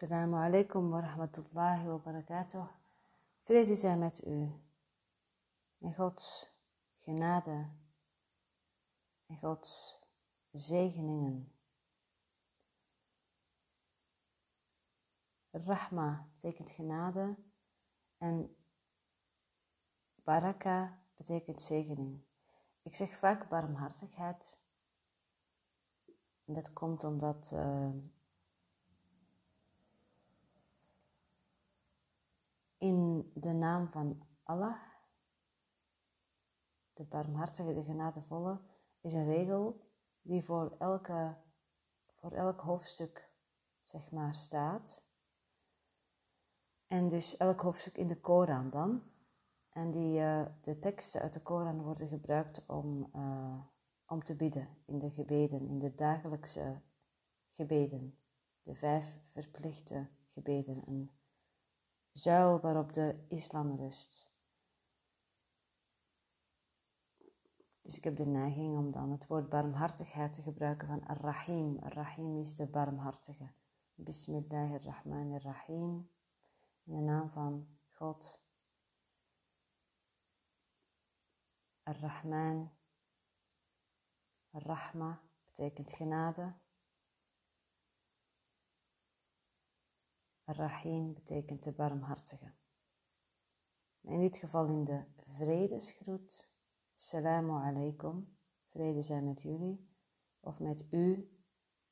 Assalamu alaikum wa rahmatullahi wa barakatuh. Vrede zij met u. En Gods genade en Gods zegeningen. Rahma betekent genade en baraka betekent zegening. Ik zeg vaak barmhartigheid. En dat komt omdat uh, in de naam van Allah, de barmhartige, de genadevolle, is een regel die voor, elke, voor elk hoofdstuk zeg maar staat. En dus elk hoofdstuk in de Koran dan. En die, uh, de teksten uit de Koran worden gebruikt om, uh, om te bidden in de gebeden, in de dagelijkse gebeden. De vijf verplichte gebeden. Zuil waarop de islam rust. Dus ik heb de neiging om dan het woord barmhartigheid te gebruiken van Ar-Rahim. Ar-Rahim is de barmhartige. Bismillahirrahmanirrahim. In de naam van God. Ar-Rahman. Ar-Rahma betekent genade. Ar-Rahim betekent de barmhartige. In dit geval in de vredesgroet. Salamu alaikum. Vrede zijn met jullie. Of met u,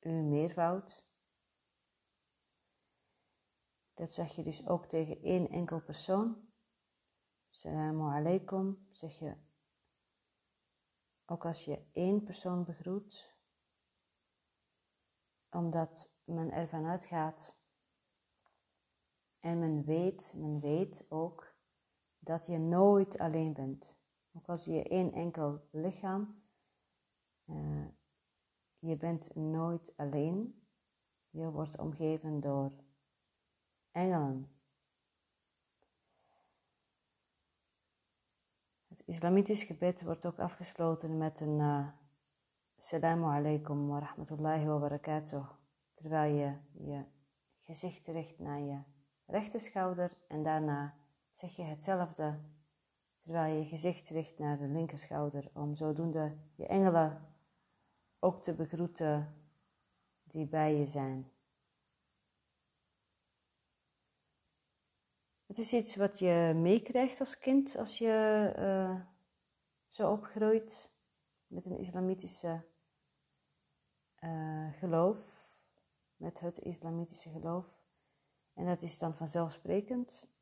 u meervoud. Dat zeg je dus ook tegen één enkel persoon. Salamu alaikum zeg je ook als je één persoon begroet, omdat men ervan uitgaat en men weet, men weet ook dat je nooit alleen bent. Ook als je één enkel lichaam, uh, je bent nooit alleen. Je wordt omgeven door engelen. Het islamitisch gebed wordt ook afgesloten met een uh, Assalamu alaikum wa rahmatullahi wa barakatuh. Terwijl je je gezicht richt naar je rechterschouder en daarna zeg je hetzelfde terwijl je je gezicht richt naar de linkerschouder om zodoende je engelen ook te begroeten die bij je zijn. Het is iets wat je meekrijgt als kind als je uh, zo opgroeit met een islamitische uh, geloof, met het islamitische geloof. En dat is dan vanzelfsprekend.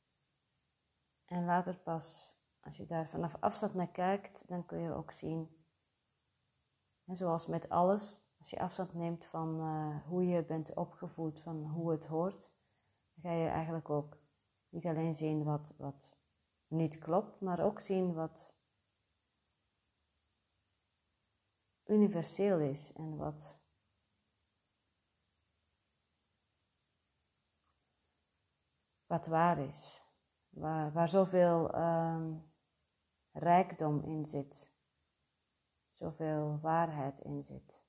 En later pas, als je daar vanaf afstand naar kijkt, dan kun je ook zien, en zoals met alles, als je afstand neemt van uh, hoe je bent opgevoed, van hoe het hoort, dan ga je eigenlijk ook niet alleen zien wat, wat niet klopt, maar ook zien wat universeel is en wat wat waar is, waar, waar zoveel um, rijkdom in zit, zoveel waarheid in zit.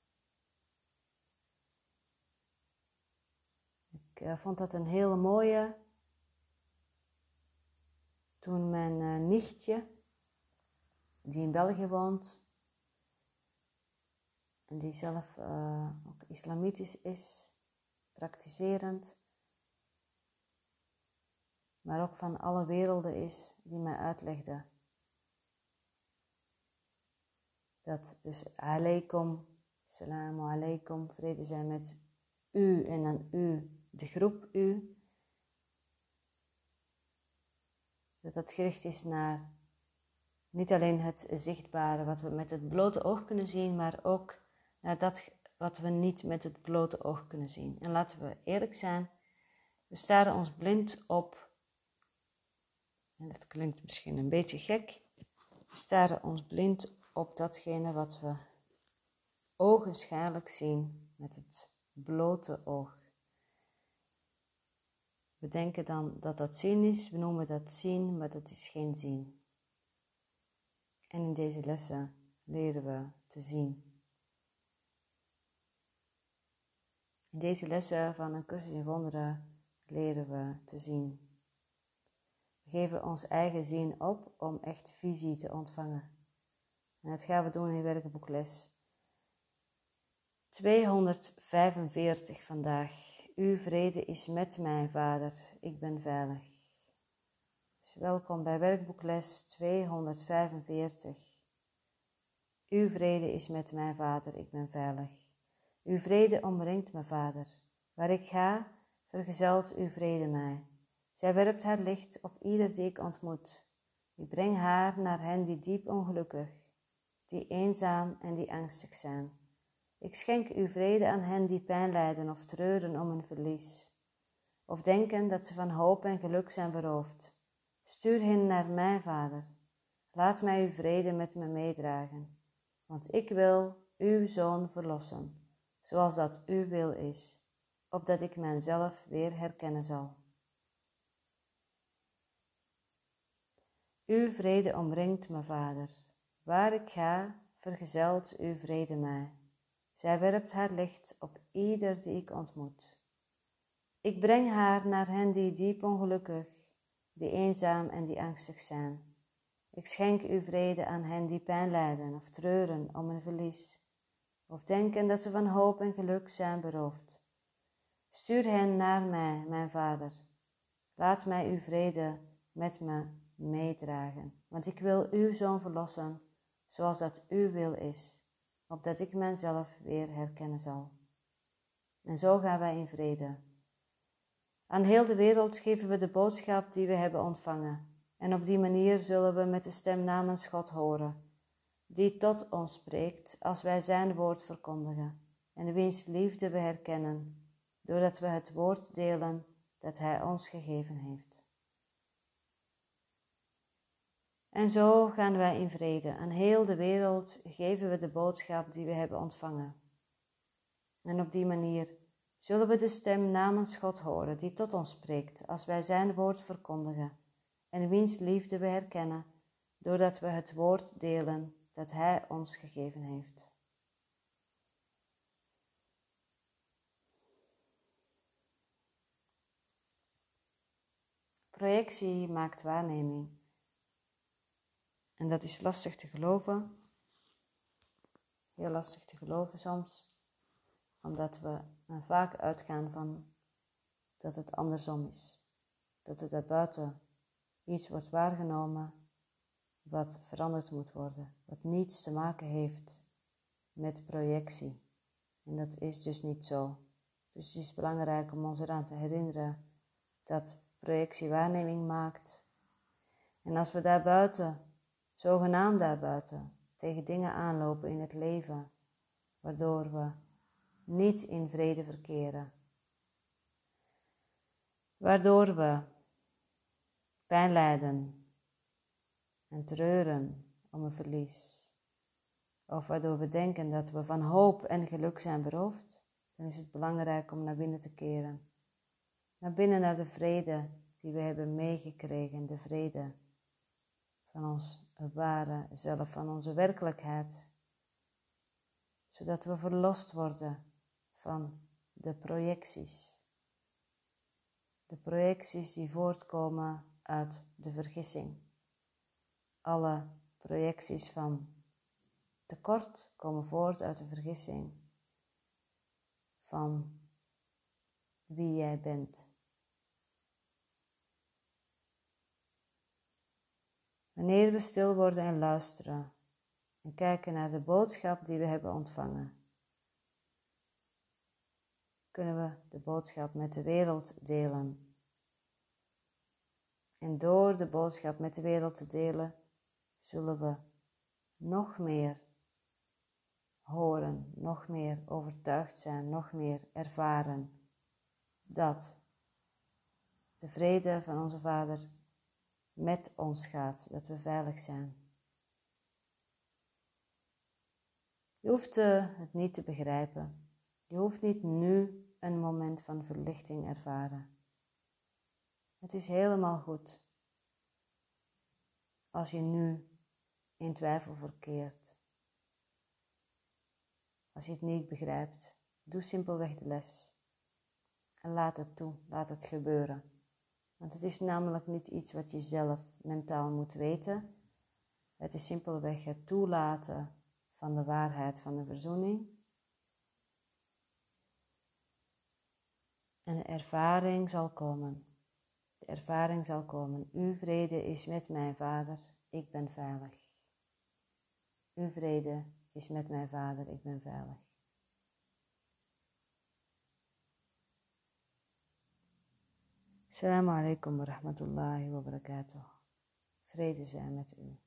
Ik uh, vond dat een hele mooie. Toen mijn uh, nichtje, die in België woont en die zelf uh, ook islamitisch is, praktiserend, maar ook van alle werelden is, die mij uitlegde. Dat dus alaikum, salamu alaikum, vrede zijn met u en dan u, de groep u. Dat dat gericht is naar niet alleen het zichtbare, wat we met het blote oog kunnen zien, maar ook naar dat wat we niet met het blote oog kunnen zien. En laten we eerlijk zijn, we staren ons blind op en dat klinkt misschien een beetje gek, we staren ons blind op datgene wat we ogenschijnlijk zien met het blote oog. We denken dan dat dat zien is, we noemen dat zien, maar dat is geen zien. En in deze lessen leren we te zien. In deze lessen van een cursus in wonderen leren we te zien. Geven ons eigen zien op om echt visie te ontvangen. En dat gaan we doen in werkboekles 245 vandaag. Uw vrede is met mij, Vader. Ik ben veilig. Dus welkom bij werkboekles 245. Uw vrede is met mij, Vader. Ik ben veilig. Uw vrede omringt me, Vader. Waar ik ga, vergezelt uw vrede mij. Zij werpt haar licht op ieder die ik ontmoet. Ik breng haar naar hen die diep ongelukkig, die eenzaam en die angstig zijn. Ik schenk uw vrede aan hen die pijn lijden of treuren om een verlies, of denken dat ze van hoop en geluk zijn beroofd. Stuur hen naar mij, Vader. Laat mij uw vrede met me meedragen, want ik wil uw zoon verlossen, zoals dat uw wil is, opdat ik mijzelf weer herkennen zal. Uw vrede omringt me, Vader. Waar ik ga, vergezelt uw vrede mij. Zij werpt haar licht op ieder die ik ontmoet. Ik breng haar naar hen die diep ongelukkig, die eenzaam en die angstig zijn. Ik schenk uw vrede aan hen die pijn lijden of treuren om een verlies, of denken dat ze van hoop en geluk zijn beroofd. Stuur hen naar mij, mijn Vader. Laat mij uw vrede met me meedragen, want ik wil uw zoon verlossen, zoals dat uw wil is opdat ik mijzelf weer herkennen zal. En zo gaan wij in vrede. Aan heel de wereld geven we de boodschap die we hebben ontvangen, en op die manier zullen we met de stem namens God horen, die tot ons spreekt als wij Zijn woord verkondigen, en wiens liefde we herkennen, doordat we het woord delen dat Hij ons gegeven heeft. En zo gaan wij in vrede. Aan heel de wereld geven we de boodschap die we hebben ontvangen. En op die manier zullen we de stem namens God horen die tot ons spreekt als wij Zijn woord verkondigen en wiens liefde we herkennen doordat we het woord delen dat Hij ons gegeven heeft. Projectie maakt waarneming. En dat is lastig te geloven. Heel lastig te geloven soms. Omdat we vaak uitgaan van dat het andersom is. Dat er daarbuiten iets wordt waargenomen wat veranderd moet worden. Wat niets te maken heeft met projectie. En dat is dus niet zo. Dus het is belangrijk om ons eraan te herinneren dat projectie waarneming maakt. En als we daarbuiten zogenaamd daarbuiten tegen dingen aanlopen in het leven, waardoor we niet in vrede verkeren. Waardoor we pijn lijden en treuren om een verlies. Of waardoor we denken dat we van hoop en geluk zijn beroofd, dan is het belangrijk om naar binnen te keren. Naar binnen naar de vrede die we hebben meegekregen, de vrede van ons ware zelf, van onze werkelijkheid, zodat we verlost worden van de projecties. De projecties die voortkomen uit de vergissing. Alle projecties van tekort komen voort uit de vergissing van wie jij bent. Wanneer we stil worden en luisteren en kijken naar de boodschap die we hebben ontvangen, kunnen we de boodschap met de wereld delen. En door de boodschap met de wereld te delen, zullen we nog meer horen, nog meer overtuigd zijn, nog meer ervaren dat de vrede van onze Vader met ons gaat, dat we veilig zijn. Je hoeft uh, het niet te begrijpen. Je hoeft niet nu een moment van verlichting ervaren. Het is helemaal goed als je nu in twijfel verkeert. Als je het niet begrijpt, doe simpelweg de les. En laat het toe, laat het gebeuren. Want het is namelijk niet iets wat je zelf mentaal moet weten. Het is simpelweg het toelaten van de waarheid van de verzoening. En de ervaring zal komen. De ervaring zal komen. Uw vrede is met mijn vader, ik ben veilig. Uw vrede is met mijn vader, ik ben veilig. Assalamu alaikum wa rahmatullahi wa barakatuh. Vrede zijn met u.